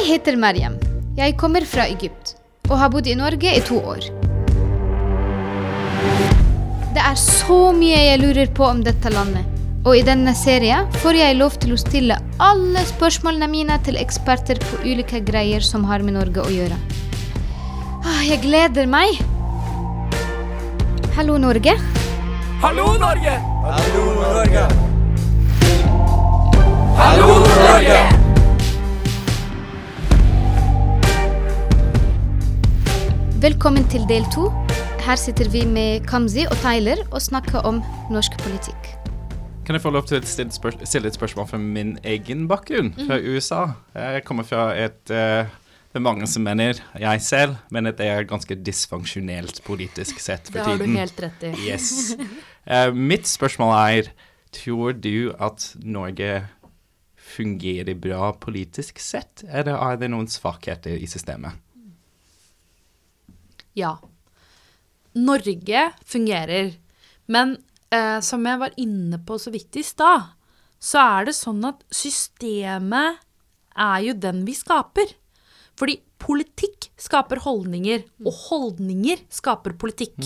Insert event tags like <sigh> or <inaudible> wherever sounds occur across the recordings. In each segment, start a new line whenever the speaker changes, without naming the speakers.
Jeg heter Mariam. Jeg kommer fra Egypt og har bodd i Norge i to år. Det er så mye jeg lurer på om dette landet. Og i denne serien får jeg lov til å stille alle spørsmålene mine til eksperter på ulike greier som har med Norge å gjøre. Ah, Jeg gleder meg. Hallo, Norge.
Hallo, Norge!
Hallo, Norge!
Hallo, Norge!
Velkommen til del to. Her sitter vi med Kamzy og Tyler og snakker om norsk politikk.
Kan jeg få lov til å stille, et spørsmål fra min egen bakgrunn, fra USA? Jeg kommer fra et uh, Det er mange som mener, jeg selv, men at det er ganske dysfunksjonelt politisk sett for tiden.
Det har du helt rett i.
Yes. Uh, mitt spørsmål er Tror du at Norge fungerer bra politisk sett, eller er det noen svakheter i systemet?
Ja. Norge fungerer. Men eh, som jeg var inne på så vidt i stad, så er det sånn at systemet er jo den vi skaper. Fordi politikk skaper holdninger, og holdninger skaper politikk.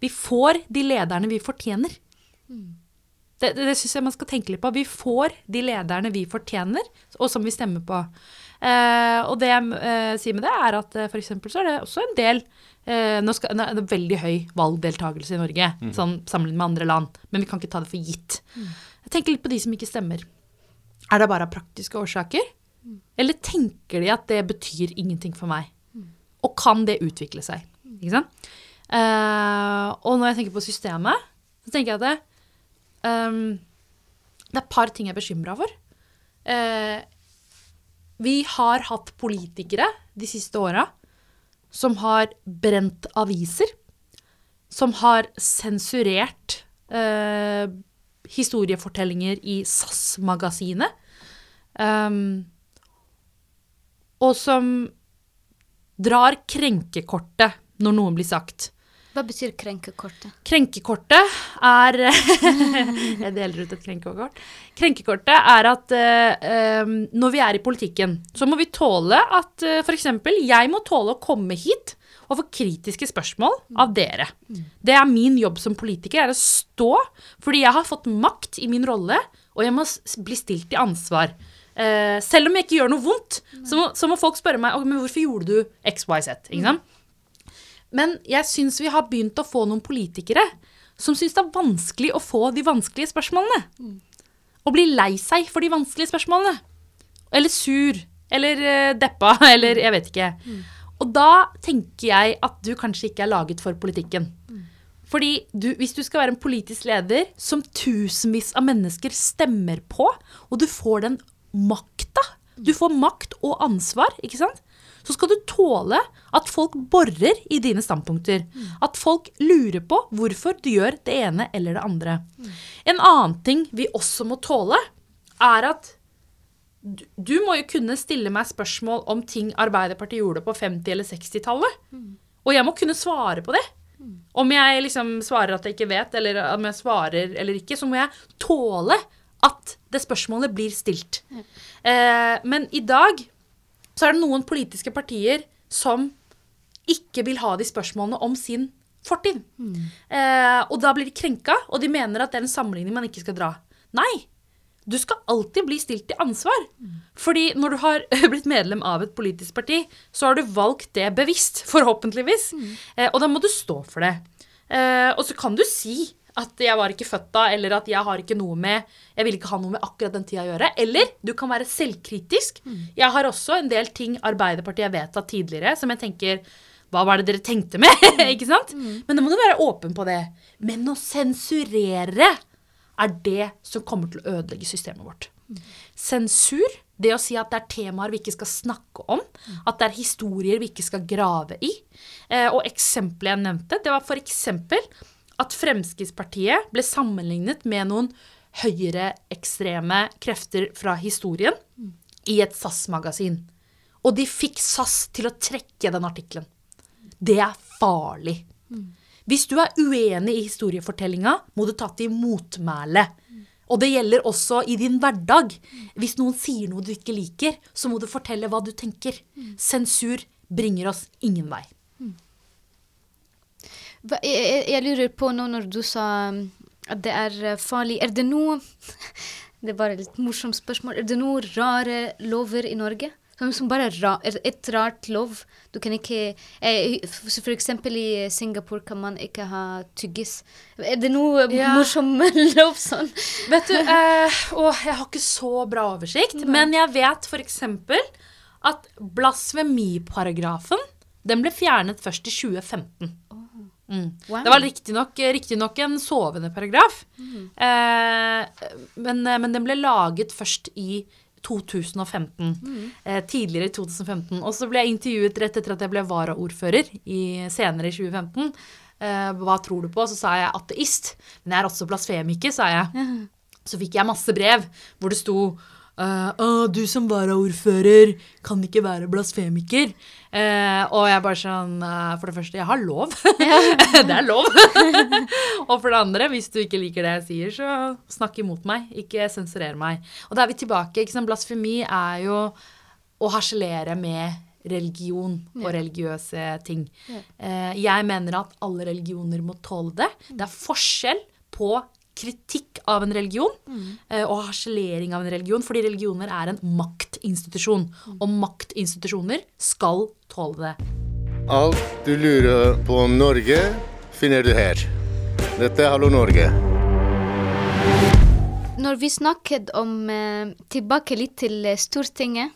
Vi får de lederne vi fortjener. Det, det, det syns jeg man skal tenke litt på. Vi får de lederne vi fortjener, og som vi stemmer på. Eh, og det jeg eh, sier med det, er at eh, for eksempel så er det også en del eh, nå skal, nå er det veldig høy valgdeltakelse i Norge, sånn sammenlignet med andre land. Men vi kan ikke ta det for gitt. Jeg tenker litt på de som ikke stemmer. Er det bare av praktiske årsaker? Eller tenker de at det betyr ingenting for meg? Og kan det utvikle seg? Ikke sant? Eh, og når jeg tenker på systemet, så tenker jeg at det, um, det er et par ting jeg er bekymra for. Eh, vi har hatt politikere de siste åra som har brent aviser, som har sensurert eh, historiefortellinger i SAS-magasinet, Um, og som drar krenkekortet når noen blir sagt.
Hva betyr krenkekortet?
Krenkekortet er <laughs> Jeg deler ut et krenkekort. Krenkekortet er at uh, eh, når vi er i politikken, så må vi tåle at uh, f.eks. jeg må tåle å komme hit og få kritiske spørsmål av dere. Det er min jobb som politiker, er å stå fordi jeg har fått makt i min rolle, og jeg må bli stilt til ansvar. Uh, selv om jeg ikke gjør noe vondt, så må, så må folk spørre meg «Å, men hvorfor gjorde du XYZ. Ikke sant? Men jeg syns vi har begynt å få noen politikere som syns det er vanskelig å få de vanskelige spørsmålene. Og blir lei seg for de vanskelige spørsmålene. Eller sur. Eller eh, deppa. <laughs> Eller jeg vet ikke. Og da tenker jeg at du kanskje ikke er laget for politikken. Fordi du, hvis du skal være en politisk leder som tusenvis av mennesker stemmer på, og du får den makta Du får makt og ansvar, ikke sant? Så skal du tåle at folk borer i dine standpunkter. At folk lurer på hvorfor du gjør det ene eller det andre. En annen ting vi også må tåle, er at du, må jo kunne stille meg spørsmål om ting Arbeiderpartiet gjorde på 50- eller 60-tallet. Og jeg må kunne svare på det. Om jeg liksom svarer at jeg ikke vet, eller om jeg svarer eller ikke, så må jeg tåle at det spørsmålet blir stilt. Eh, men i dag så er det noen politiske partier som ikke vil ha de spørsmålene om sin fortid. Eh, og da blir de krenka, og de mener at det er en sammenligning man ikke skal dra. Nei! Du skal alltid bli stilt til ansvar. Fordi når du har <laughs> blitt medlem av et politisk parti, så har du valgt det bevisst, forhåpentligvis. Eh, og da må du stå for det. Eh, og så kan du si at jeg var ikke født da, eller at jeg har ikke noe med Jeg vil ikke ha noe med akkurat den tida å gjøre. Eller du kan være selvkritisk. Jeg har også en del ting Arbeiderpartiet har vedtatt tidligere som jeg tenker hva var det dere tenkte med? <laughs> ikke sant? Men da må du være åpen på det. Men å sensurere er det som kommer til å ødelegge systemet vårt. Sensur, det å si at det er temaer vi ikke skal snakke om, at det er historier vi ikke skal grave i. Eh, og eksempelet jeg nevnte, det var for eksempel at Fremskrittspartiet ble sammenlignet med noen høyreekstreme krefter fra historien i et SAS-magasin. Og de fikk SAS til å trekke den artikkelen. Det er farlig. Hvis du er uenig i historiefortellinga, må du ta til motmæle. Og det gjelder også i din hverdag. Hvis noen sier noe du ikke liker, så må du fortelle hva du tenker. Sensur bringer oss ingen vei.
Jeg, jeg- jeg lurer på nå når du sa um, at det er eh, farlig Er det noe <laughs> Det er bare et litt morsomt spørsmål. Er det noen rare lover i Norge? Som, som bare ra, et rart lov. Du kan ikke eh, for, for eksempel i Singapore kan man ikke ha tyggis. Er det noe
Ja.
morsom <laughs> lov sånn?
Vet du, eh, å, jeg har ikke så bra oversikt, men jeg vet f.eks. at blasfemiparagrafen den ble fjernet først i 2015. Mm.
Wow.
Det var riktignok riktig nok en sovende paragraf, eh, men, eh, men den ble laget først i 2015. Eh, tidligere i 2015. Og så ble jeg intervjuet rett etter at jeg ble varaordfører i, senere i 2015. Eh, hva tror du på? Så sa jeg ateist. Men jeg er også blasfemiker, sa jeg. <laughs> Så fikk jeg masse brev hvor det sto Uh, «Å, du som varaordfører kan ikke være blasfemiker. Eh, og jeg bare sånn eh, For det første, jeg har lov. <laughs> det er lov. <laughs> og for det andre, hvis du ikke liker det jeg sier, så snakk imot meg. Ikke sensurer meg. Og da er vi tilbake. ikke sant? Blasfemi er jo å harselere med religion og religiøse ting. Eh, jeg mener at alle religioner må tåle det. Det er forskjell på kritikk av en religion mm. og harselering av en religion, fordi religioner er en maktinstitusjon. Og maktinstitusjoner skal tåle det.
Alt du lurer på om Norge, finner du her. Dette er Hallo Norge.
Når vi snakket om eh, Tilbake litt til eh, Stortinget,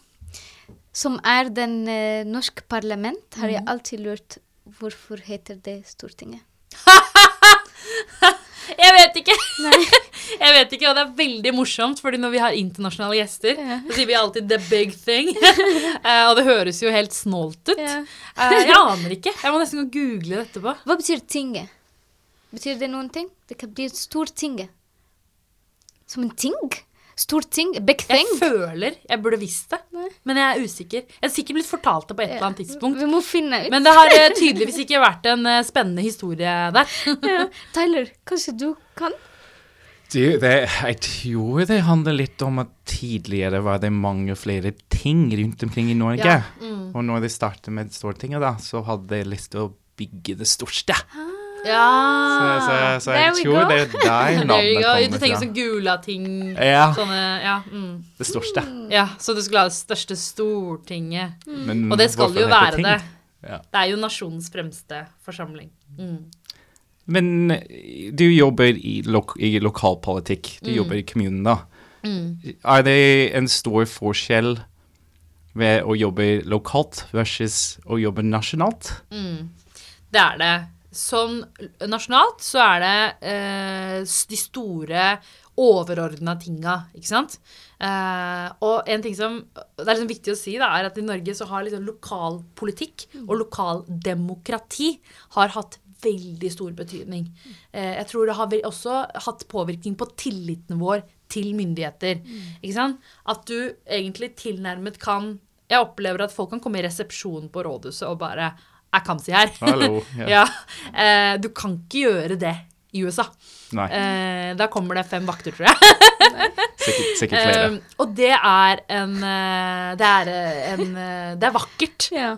som er den eh, norske parlament, har jeg alltid lurt hvorfor heter det Stortinget. <laughs>
Jeg vet ikke! <laughs> jeg vet ikke, Og det er veldig morsomt, fordi når vi har internasjonale gjester, så sier vi alltid 'the big thing'. uh, <laughs> og det høres jo helt snålt ut.
Ja.
uh, jeg aner ikke. Jeg må nesten gå og google det etterpå.
Hva betyr tinget? Betyr det noen ting? Det kan bli Stortinget. Som en ting? Storting? Big thing?
Jeg føler jeg burde visst det, men jeg er usikker. Jeg har sikkert blitt fortalt det på et eller annet tidspunkt.
Vi må finne ut.
Men det har eh, tydeligvis ikke vært en eh, spennende historie der. <laughs>
ja. Tyler, kanskje du kan?
Du, det, jeg tror det handler litt om at tidligere var det mange flere ting rundt omkring i Norge.
Ja, mm.
Og når de startet med Stortinget, da, så hadde de lyst til å bygge det største.
Ja.
Så, så, så jeg tror
go.
det er der <laughs>
you
navnet
go. Du tenker
fra.
sånn Gulating
Ja,
Sånne Ja. Mm.
det største.
ja. Så du skulle ha det største Stortinget.
Mm.
Og det skal jo være
ting?
det.
Ja.
Det er jo nasjonens fremste forsamling. Mm.
Men eh, du jobber i, lok i lokalpolitikk. Du jobber i kommunen, da. Er det en stor forskjell ved å jobbe lokalt versus å jobbe nasjonalt?
Det er det. Sånn nasjonalt så er det eh, de store overordna tinga, ikke sant? Eh, og en ting som det er liksom viktig å si, da, er at i Norge så har liksom lokalpolitikk og lokaldemokrati har hatt veldig stor betydning. Eh, jeg tror det har også hatt påvirkning på tilliten vår til myndigheter. Ikke sant? At du egentlig tilnærmet kan Jeg opplever at folk kan komme i resepsjonen på rådhuset og bare Er si her?
Hallo. <laughs> Ja.
Ja. Eh, du kan ikke gjøre det i USA.
Nei,
Eh, da kommer det fem vakter, tror jeg.
sikkert, sikkert flere. <laughs>
Eh, og det er en Det er en Det er vakkert,
Ja.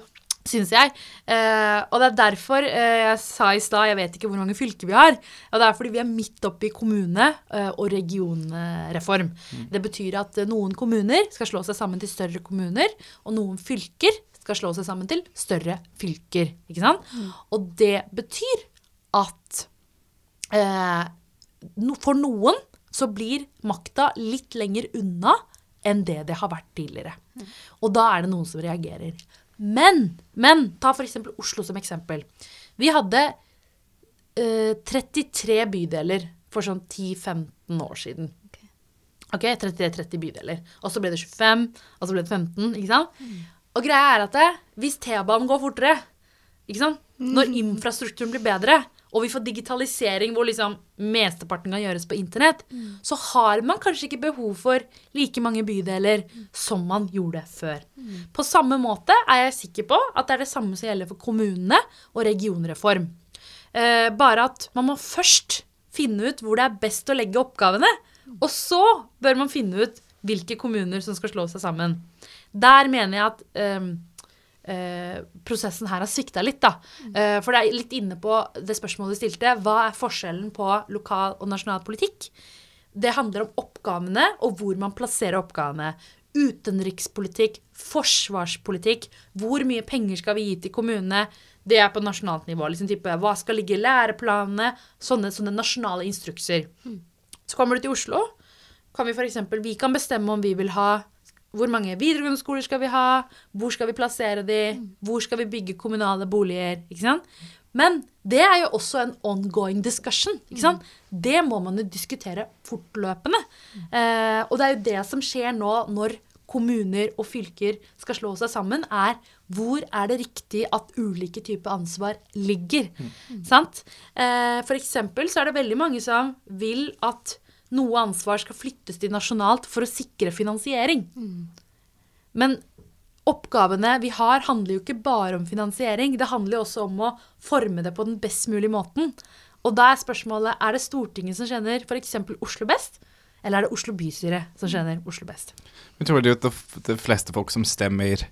syns jeg. Eh, og det er derfor eh, jeg sa i stad Jeg vet ikke hvor mange fylker vi har. Og det er fordi vi er midt oppe i kommune- eh, og regionreform. Det betyr at eh, noen kommuner skal slå seg sammen til større kommuner, og noen fylker skal slå seg sammen til større fylker. Ikke sant? Og det betyr at eh, for noen så blir makta litt lenger unna enn det det har vært tidligere. Og da er det noen som reagerer. Men, men ta f.eks. Oslo som eksempel. Vi hadde eh, 33 bydeler for sånn 10-15 år siden. Ok, 33-30 bydeler. Og så ble det 25, og så ble det 15. ikke sant? Og greia er at det, hvis T-banen går fortere, når infrastrukturen blir bedre, og vi får digitalisering hvor liksom mesteparten kan gjøres på internett, så har man kanskje ikke behov for like mange bydeler som man gjorde før. På samme måte er jeg sikker på at det er det samme som gjelder for kommunene og regionreform. Eh, bare at man må først finne ut hvor det er best å legge oppgavene. Og så bør man finne ut hvilke kommuner som skal slå seg sammen. Der mener jeg at um, uh, prosessen her har svikta litt, da. Uh, for det er litt inne på det spørsmålet du stilte. Hva er forskjellen på lokal og nasjonal politikk? Det handler om oppgavene og hvor man plasserer oppgavene. Utenrikspolitikk, forsvarspolitikk, hvor mye penger skal vi gi til kommunene? Det er på nasjonalt nivå. liksom type, Hva skal ligge i læreplanene? Sånne, sånne nasjonale instrukser. Så kommer du til Oslo, kan vi eksempel, vi kan bestemme om vi vil ha hvor mange videregående skoler skal vi ha, hvor skal vi plassere de, hvor skal vi bygge kommunale boliger, ikke sant? Men det er jo også en ongoing discussion, ikke sant? Det må man jo diskutere fortløpende. Eh, og det er jo det som skjer nå når kommuner og fylker skal slå seg sammen, er hvor er det riktig at ulike typer ansvar ligger. Sant? Eh, for eksempel så er det veldig mange som vil at noe ansvar skal flyttes til nasjonalt for å sikre finansiering. Men oppgavene vi har, handler jo ikke bare om finansiering. Det handler jo også om å forme det på den best mulige måten. Og da er spørsmålet er det Stortinget som kjenner f.eks. Oslo best, eller er det Oslo bystyre som kjenner Oslo best?
Jeg tror det de, de fleste folk som stemmer,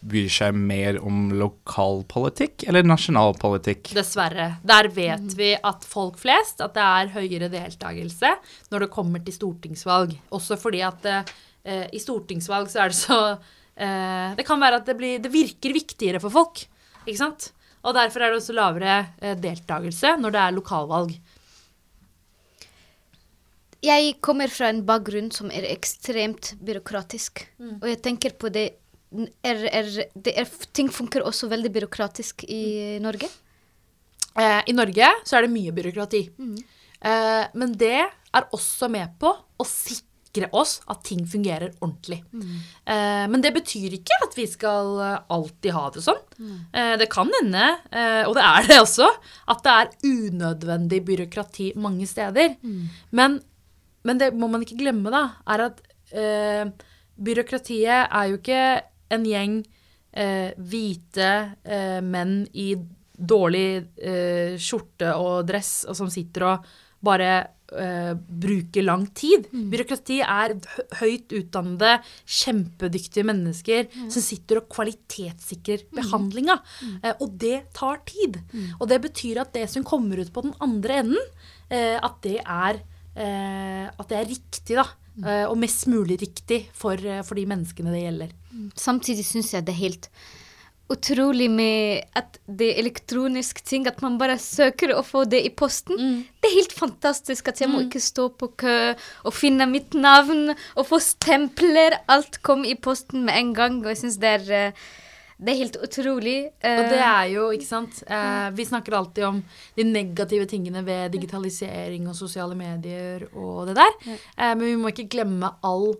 bryr seg mer om lokalpolitikk eller nasjonalpolitikk?
Dessverre. Der vet vi at folk flest, at det er høyere deltakelse når det kommer til stortingsvalg. Også fordi at eh, i stortingsvalg så er det så eh, Det kan være at det, blir, det virker viktigere for folk. Ikke sant? Og derfor er det også lavere eh, deltakelse når det er lokalvalg.
Jeg kommer fra en bakgrunn som er ekstremt byråkratisk. Og jeg tenker på det er, er, det Ting funker også veldig byråkratisk i Norge.
Eh, I Norge så er det mye byråkrati. Eh, men det er også med på å sikre oss at ting fungerer ordentlig. Eh, men det betyr ikke at vi skal alltid ha det sånn. Eh, det kan hende, eh, og det er det også, at det er unødvendig byråkrati mange steder. Men, men det må man ikke glemme, da, er at eh, byråkratiet er jo ikke en gjeng eh, hvite eh, menn i dårlig eh, skjorte og dress og som sitter og bare eh, bruker lang tid. Byråkrati er høyt utdannede, kjempedyktige mennesker som sitter og kvalitetssikrer behandlinga. Eh, og det tar tid. Og det betyr at det som kommer ut på den andre enden, eh, at det er eh, at det er riktig, da. Eh, og mest mulig riktig for, eh, for de menneskene det gjelder.
Samtidig syns jeg det er helt utrolig med at det er elektronisk ting, at man bare søker å få det i posten. Det er helt fantastisk at jeg må ikke stå på kø og finne mitt navn og få stempler. Alt kom i posten med en gang, og jeg syns det er eh, det er helt utrolig.
Og det
Eh,
er jo, ikke sant eh, Vi snakker alltid om de negative tingene ved digitalisering og sosiale medier og det der. Eh, men vi må ikke glemme all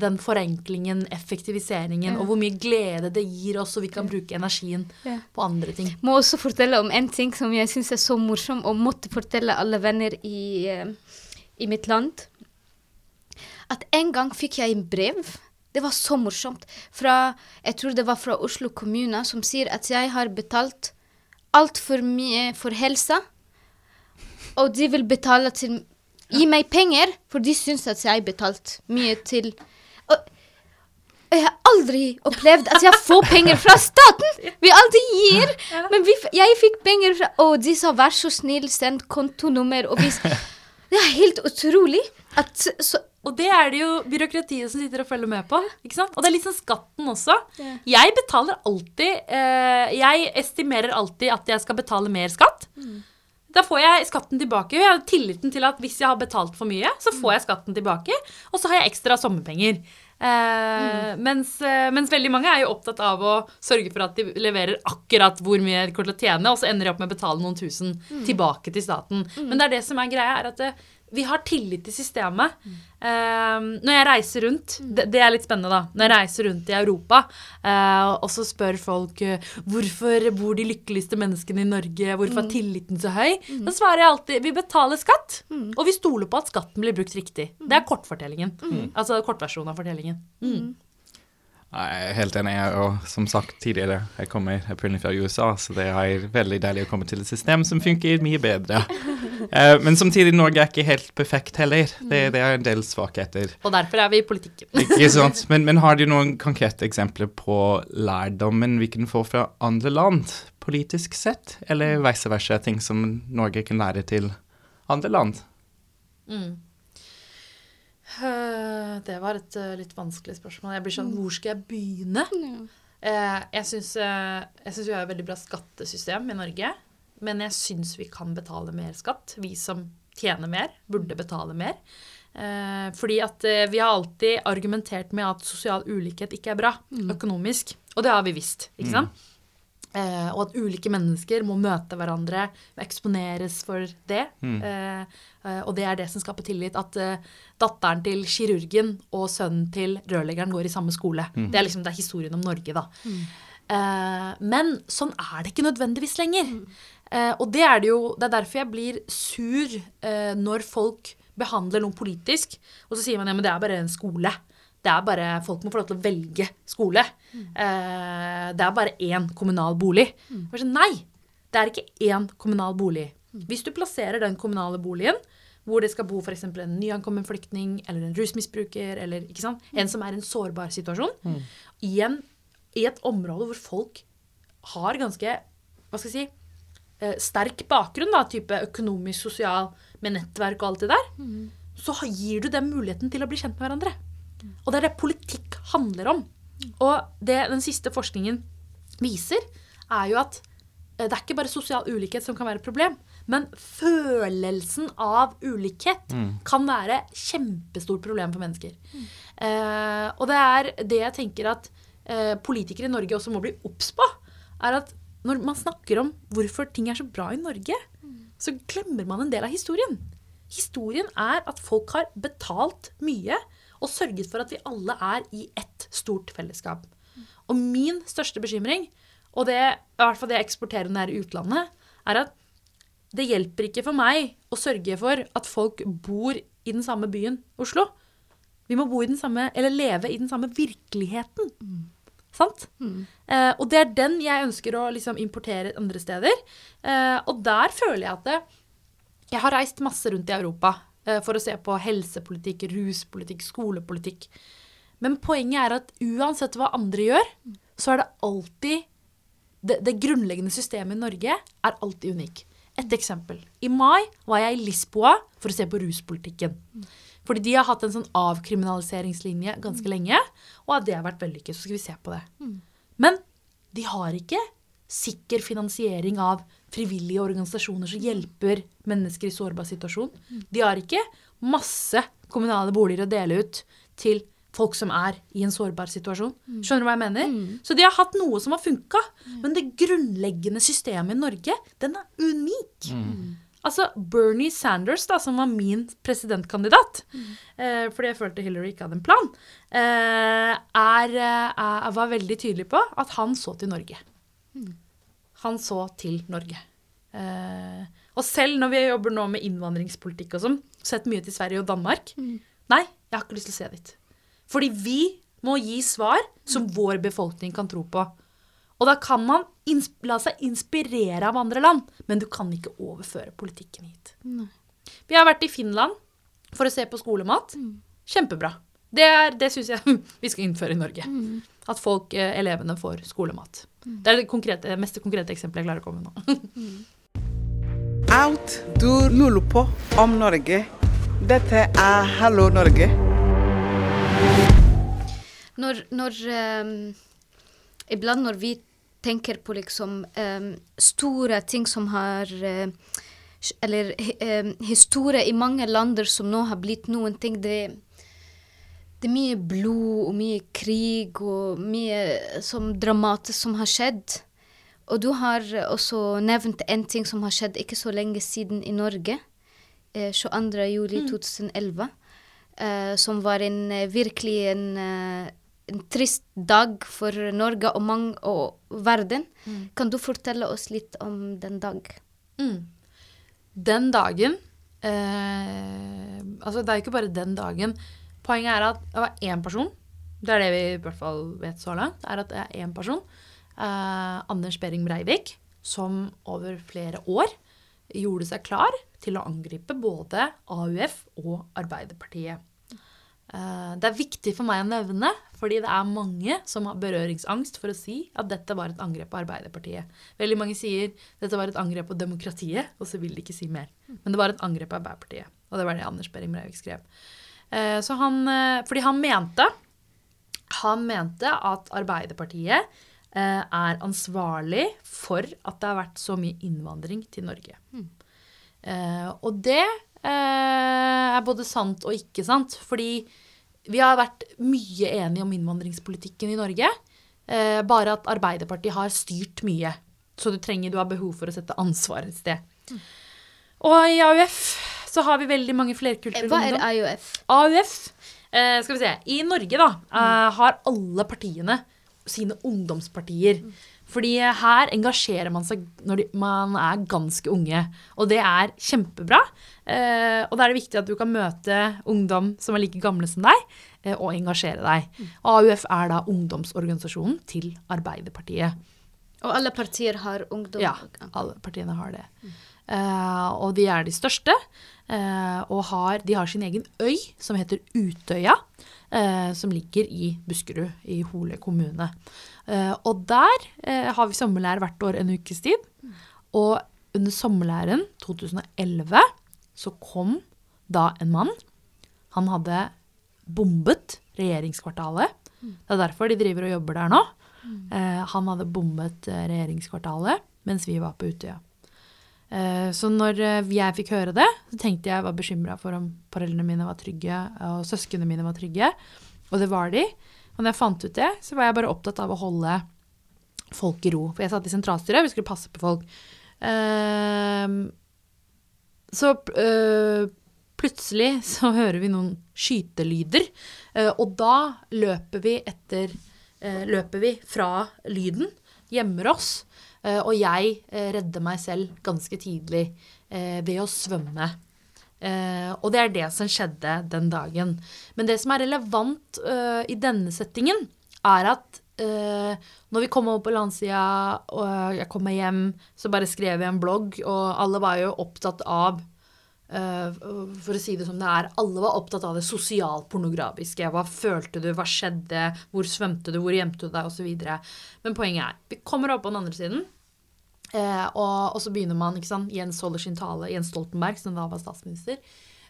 den forenklingen, effektiviseringen, og hvor mye glede det gir oss, og vi kan bruke energien på andre ting.
må også fortelle om en ting som jeg syns er så morsom, og måtte fortelle alle venner i, i mitt land. At en gang fikk jeg en brev. Det var så morsomt. Fra, jeg tror det var fra Oslo kommune, som sier at jeg har betalt altfor mye for helsa. Og de vil betale til Gi meg penger, for de syns at jeg har betalt mye til og, jeg har aldri opplevd at jeg får penger fra staten! Vi alltid gir. Men vi, jeg fikk penger fra Og de sa 'vær så snill, send kontonummer'. Og vis. det er helt utrolig at så,
Og det er det jo byråkratiet som sitter og følger med på. ikke sant? Og det er litt sånn skatten også.
Yeah.
Jeg betaler alltid eh, Jeg estimerer alltid at jeg skal betale mer skatt. Da får jeg skatten tilbake. Jeg har tilliten til at hvis jeg har betalt for mye, så får jeg skatten tilbake. Og så har jeg ekstra sommerpenger. Eh, mens, eh, mens veldig mange er jo opptatt av å sørge for at de leverer akkurat hvor mye de kommer til å tjene, og så ender de opp med å betale noen tusen tilbake til staten. Men det er det som er greia, er at det, vi har tillit til systemet. Eh, når jeg reiser rundt, det, det er litt spennende da, når jeg reiser rundt i Europa, uh, og så spør folk uh, hvorfor bor de lykkeligste menneskene i Norge, hvorfor er tilliten så høy, Da svarer jeg alltid vi betaler skatt, og vi stoler på at skatten blir brukt riktig. Det er kortfortellingen. Altså kortversjonen av fortellingen. Mm.
Jeg er helt enig. Og som sagt tidligere, jeg kommer opprinnelig fra USA, så det er veldig deilig å komme til et system som funker mye bedre. Eh, men samtidig, Norge er ikke helt perfekt heller. Det, det er en del svakheter.
Og derfor er vi i politikken.
Ikke sant? Men, men har du noen konkrete eksempler på lærdommen vi kan få fra andre land, politisk sett? Eller vice versa, ting som Norge kan lære til andre land?
Øh, Det var et øh, litt vanskelig spørsmål. Jeg blir sånn, Hvor skal jeg begynne? Eh, jeg syns eh, jeg syns vi har et veldig bra skattesystem i Norge. Men jeg syns vi kan betale mer skatt. Vi som tjener mer, burde betale mer. Eh, fordi at eh, vi har alltid argumentert med at sosial ulikhet ikke er bra økonomisk. Og det har vi visst, ikke sant? Eh, og at ulike mennesker må møte hverandre og eksponeres for det. Mm. eh, og det er det som skaper tillit. At eh, datteren til kirurgen og sønnen til rørleggeren går i samme skole. Det er liksom det er historien om Norge, da. Eh, men sånn er det ikke nødvendigvis lenger. Eh, og det er det jo Det er derfor jeg blir sur eh, når folk behandler noe politisk, og så sier man ja, men det er bare en skole. Det er bare, Folk må få lov til å velge skole. Eh, det er bare én kommunal bolig. Mm. sånn, Nei! Det er ikke én kommunal bolig. Hvis du plasserer den kommunale boligen hvor det skal bo f.eks. en nyankommen flyktning eller en rusmisbruker eller ikke sant? en som er i en sårbar situasjon, i, en, i et område hvor folk har ganske hva skal jeg si, eh, sterk bakgrunn, da, type økonomisk, sosial, med nettverk og alt det der, så gir du dem muligheten til å bli kjent med hverandre. Og det er det politikk handler om. Og det den siste forskningen viser, er jo at eh, det er ikke bare sosial ulikhet som kan være et problem, men følelsen av ulikhet kan være kjempestort problem for mennesker. Eh, og det er det jeg tenker at eh, politikere i Norge også må bli obs på, er at når man snakker om hvorfor ting er så bra i Norge, så glemmer man en del av historien. Historien er at folk har betalt mye og sørget for at vi alle er i ett stort fellesskap. Og min største bekymring, og det i hvert fall det jeg eksporterer når jeg er i utlandet, er at det hjelper ikke for meg å sørge for at folk bor i den samme byen, Oslo. Vi må bo i den samme, eller leve i den samme virkeligheten. Sant? Eh, og det er den jeg ønsker å liksom importere andre steder. Eh, og der føler jeg at det, jeg har reist masse rundt i Europa for å se på helsepolitikk, ruspolitikk, skolepolitikk. Men poenget er at uansett hva andre gjør, så er det alltid Det, det grunnleggende systemet i Norge er alltid unik. Et eksempel. I mai var jeg i Lisboa for å se på ruspolitikken. Fordi de har hatt en sånn avkriminaliseringslinje ganske lenge, og det har vært vellykket. Så skal vi se på det. Men de har ikke sikker finansiering av frivillige organisasjoner som hjelper mennesker i sårbar situasjon. De har ikke masse kommunale boliger å dele ut til folk som er i en sårbar situasjon. Skjønner du hva jeg mener? Så de har hatt noe som har funka, men det grunnleggende systemet i Norge, den er unik. Altså, Bernie Sanders, da, som var min presidentkandidat, eh, fordi jeg følte Hillary ikke hadde en plan, eh, er, eh, er, var veldig tydelig på at han så til Norge. Han så til Norge. Eh, og selv når vi jobber nå med innvandringspolitikk og sånn, sett mye til Sverige og Danmark, nei, jeg har ikke lyst til å se dit. Fordi vi må gi svar som vår befolkning kan tro på. Og da kan man la seg inspirere av andre land, men du kan ikke overføre politikken hit. Vi har vært i Finland for å se på skolemat. Kjempebra. Det, er- det syns jeg <laughs> vi skal innføre i Norge. At folk, eh, elevene får skolemat. Det er det konkrete, mest konkrete eksempelet jeg klarer å komme med nå.
Alt du lurer på om Norge, dette er Hallo Norge.
Når, når um, Iblant når vi tenker på liksom um, store ting som har uh, Eller um, historie i mange lander som nå har blitt noen ting det, det er mye blod og mye krig og mye som dramatisk som har skjedd. Og du har også nevnt en ting som har skjedd ikke så lenge siden i Norge. Eh, 22. juli 2011. eh, som var en, eh, virkelig en, eh, en trist dag for Norge og, mange, og verden. Kan du fortelle oss litt om den dag?
Mm. Den dagen eh, Altså, det er ikke bare den dagen. Poenget er at det var én person Det er det vi i hvert fall vet så langt, er at det er én person, eh, Anders Behring Breivik, som over flere år gjorde seg klar til å angripe både AUF og Arbeiderpartiet. Eh, Det er viktig for meg å nevne, fordi det er mange som har berøringsangst for å si at dette var et angrep på Arbeiderpartiet. Veldig mange sier dette var et angrep på demokratiet, og så vil de ikke si mer. Men det var et angrep på Arbeiderpartiet, og det var det Anders Behring Breivik skrev. Eh, Så han, eh, fordi han mente han mente at Arbeiderpartiet eh, er ansvarlig for at det har vært så mye innvandring til Norge. Mm. og det er både sant og ikke sant. Fordi vi har vært mye enige om innvandringspolitikken i Norge. Bare at Arbeiderpartiet har styrt mye. Så du trenger, du har behov for å sette ansvar et sted. Og i AUF så har vi veldig mange flerkulturelle
Hva er AUF?
AUF eh, Skal vi se. I Norge, da, eh, har alle partiene sine ungdomspartier. Fordi her engasjerer man seg når de, man er ganske unge. Og det er kjempebra. Eh, og da er det viktig at du kan møte ungdom som er like gamle som deg, eh, og engasjere deg. AUF er da ungdomsorganisasjonen til Arbeiderpartiet.
Og alle partier har ungdom.
Ja, alle partiene har det. Eh, og de er de største. eh, og har, de har sin egen øy som heter Utøya, eh, som ligger i Buskerud, i Hole kommune. Eh, og der eh, har vi sommerleir hvert år en ukes tid. Og under sommerleiren 2011 så kom da en mann. Han hadde bombet regjeringskvartalet. Det er derfor de driver og jobber der nå. Eh, han hadde bombet eh, regjeringskvartalet mens vi var på Utøya. Eh, så når eh, jeg fikk høre det, så tenkte jeg var bekymra for om foreldrene mine var trygge, og søsknene mine var trygge. Og det var de. Og når jeg fant ut det, så var jeg bare opptatt av å holde folk i ro. For jeg satt i sentralstyret, vi skulle passe på folk. Eh, så øh, plutselig så hører vi noen skytelyder, og da løper vi etter Løper vi fra lyden, gjemmer oss, og jeg øh, redder meg selv ganske tidlig øh, ved å svømme. Eh, og det er det som skjedde den dagen. Men det som er relevant i denne settingen, er at når vi kom over på landsida, og jeg kom meg hjem, så bare skrev jeg en blogg, og alle var jo opptatt av eh, for å si det som det er, alle var opptatt av det sosialpornografiske. Hva følte du, hva skjedde, hvor svømte du, hvor gjemte du deg, osv. Men poenget er, vi kommer opp på den andre siden, eh, og, og så begynner man, ikke sant, Jens holder sin tale, Jens Stoltenberg, som da var statsminister,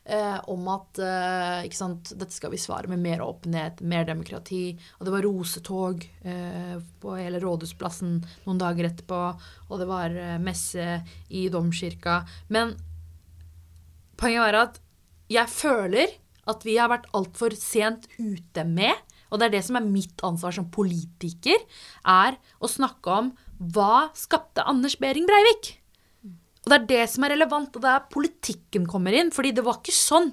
eh, om at eh, sant, dette skal vi svare med mer åpenhet, mer demokrati. Og det var rosetog eh, på hele Rådhusplassen noen dager etterpå, og det var eh, messe i domkirka. Men poenget var at jeg føler at vi har vært altfor sent ute med, og det er det som er mitt ansvar som politiker, er å snakke om hva skapte Anders Behring Breivik? Og det er det som er relevant, og det er politikken kommer inn. Fordi det var ikke sånn.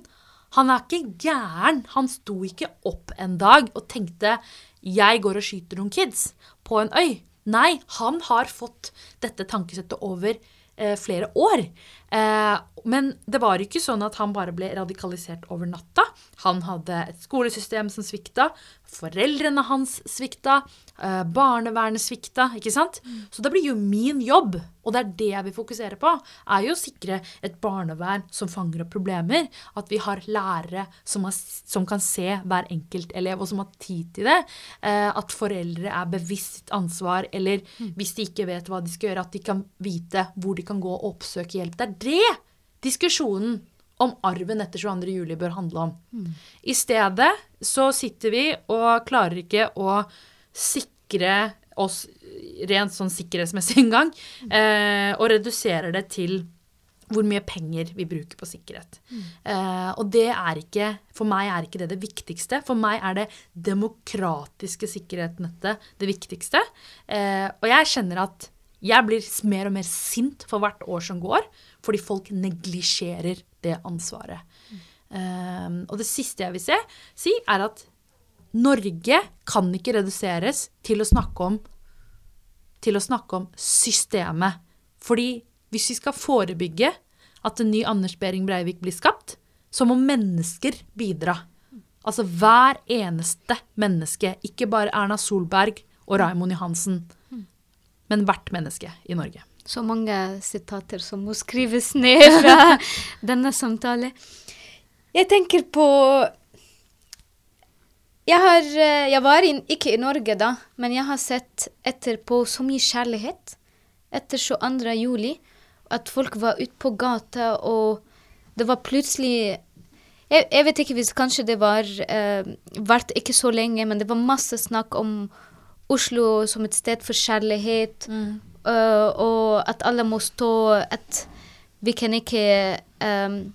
Han er ikke gæren. Han sto ikke opp en dag og tenkte 'jeg går og skyter noen kids' på en øy. Nei, han har fått dette tankesettet over eh, flere år. Eh, men det var ikke sånn at han bare ble radikalisert over natta. Han hadde et skolesystem som svikta, foreldrene hans svikta, eh, barnevernet svikta, ikke sant? Så det blir jo min jobb, og det er det jeg vil fokusere på, er jo å sikre et barnevern som fanger opp problemer, at vi har lærere som, har, som kan se hver enkelt elev, og som har tid til det, eh, at foreldre er bevisst ansvar, eller hvis de ikke vet hva de skal gjøre, at de kan vite hvor de kan gå og oppsøke hjelp. Det er det diskusjonen om arven etter 22. juli bør handle om. I stedet så sitter vi og klarer ikke å sikre oss rent sånn sikkerhetsmessig <laughs> engang, eh, og reduserer det til hvor mye penger vi bruker på sikkerhet. Eh, og det er ikke, for meg er ikke det det viktigste. For meg er det demokratiske sikkerhetsnettet det viktigste. Eh, og jeg kjenner at jeg blir mer og mer sint for hvert år som går, fordi folk neglisjerer det ansvaret. Eh, og det siste jeg vil se, si, er at Norge kan ikke reduseres til å snakke om til å snakke om systemet. Fordi hvis vi skal forebygge at en ny Anders Behring Breivik blir skapt, så må mennesker bidra. Altså hver eneste menneske, ikke bare Erna Solberg og Raimond Johansen, men hvert menneske i Norge.
Så mange sitater som må skrives ned fra <laughs> denne samtalen. Jeg tenker på Jeg, har, eh, jeg var in, ikke i Norge da, men jeg har sett etterpå så mye kjærlighet etter 22. juli. At folk var ute på gata, og det var plutselig jeg, jeg vet ikke hvis kanskje det var eh, Vart ikke så lenge, men det var masse snakk om Oslo som et sted for kjærlighet. Øh, og at alle må stå At vi kan ikke um,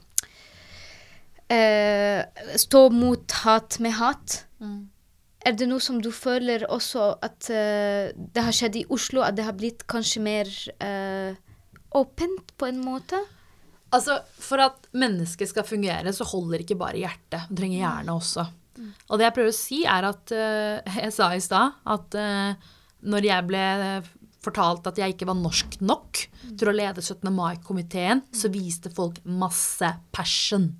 uh, stå mot hat med hat. Er det noe som du føler også at uh, det har skjedd i Oslo, at det har blitt kanskje mer åpent på en måte?
Altså, For at mennesket skal fungere, så holder ikke bare hjertet. Du trenger hjerne også. Og det jeg prøver å si, er at Jeg sa i stad at når jeg ble fortalt at jeg ikke var norsk nok til å lede 17. mai-komiteen, så viste folk masse passion.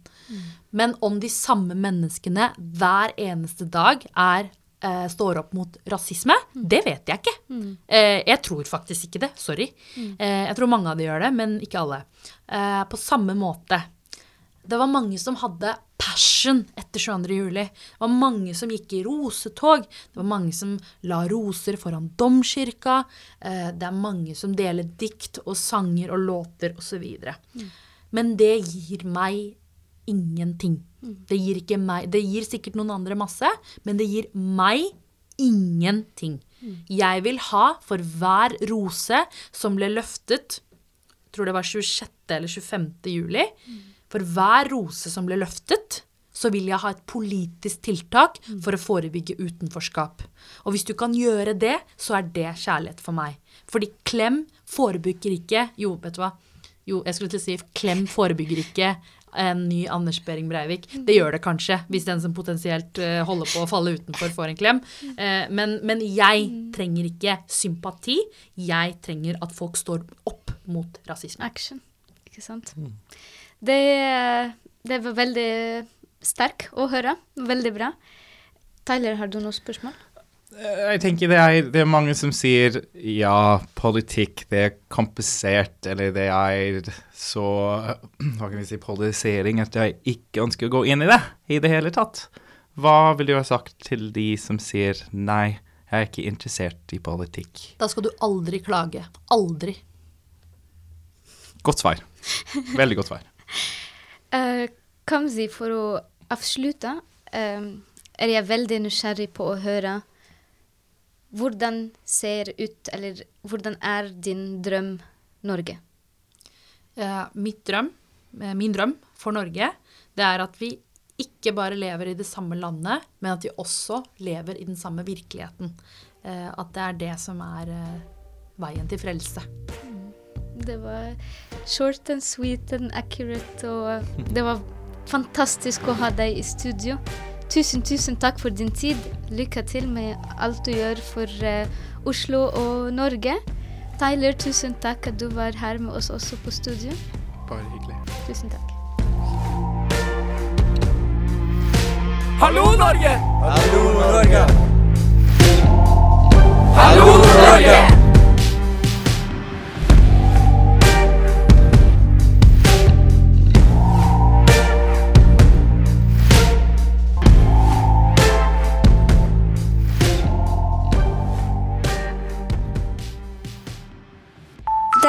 Men om de samme menneskene hver eneste dag er eh, står opp mot rasisme, det vet jeg ikke. Eh, jeg tror faktisk ikke det. Sorry. Eh, jeg tror mange av de gjør det, men ikke alle. Eh, på samme måte. Det var mange som hadde passion etter 22. juli. Det var mange som gikk i rosetog. Det var mange som la roser foran domkirka. Eh, det er mange som deler dikt og sanger og låter osv. Men det gir meg ingenting. Det gir meg Det gir sikkert noen andre masse, men det gir meg ingenting. Jeg vil ha for hver rose som ble løftet jeg tror det var 26. eller 25. juli. For hver rose som ble løftet, så vil jeg ha et politisk tiltak for å forebygge utenforskap. Og hvis du kan gjøre det, så er det kjærlighet for meg. Fordi klem forebygger ikke Jo, vet du hva. Jo, jeg skulle til å si klem forebygger ikke en ny Anders Behring Breivik. Det gjør det kanskje, hvis den som potensielt eh, holder på å falle utenfor, får en klem. Eh, men, men jeg trenger ikke sympati. Jeg trenger at folk står opp mot rasisme.
Action. Ikke sant? Det, det var veldig sterk å høre. Veldig bra. Tyler, har du noen spørsmål?
Eh, Jeg tenker det er, det er mange som sier ja, politikk det er komplisert, eller det er så <clears throat> Hva kan vi si polarisering at jeg ikke ønsker å gå inn i det i det hele tatt. Hva vil du ha sagt til de som sier nei, jeg er ikke interessert i politikk?
Da skal du aldri klage. Aldri.
Godt svar. Veldig godt svar. <laughs>
Uh, for å avslutte, uh, er jeg veldig nysgjerrig på å høre hvordan ser ut, eller hvordan er din drøm Norge?
Uh, drøm, min drøm for Norge, det er at vi ikke bare lever i det samme landet, men at vi også lever i den samme virkeligheten. At det er det som er veien til frelse.
Det var short and sweet and accurate, og det var fantastisk å ha deg i studio. Tusen, tusen takk for din tid. Lykke til med alt du gjør for uh, Oslo og Norge. Tyler, tusen takk at du var her med oss også på studio.
Bare hyggelig.
Tusen takk.
Hallo, Norge!
Hallo, Norge!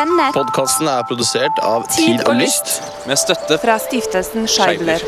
Denne
Podkasten er produsert av Tid og Lyst.
med støtte
fra stiftelsen Scheibler.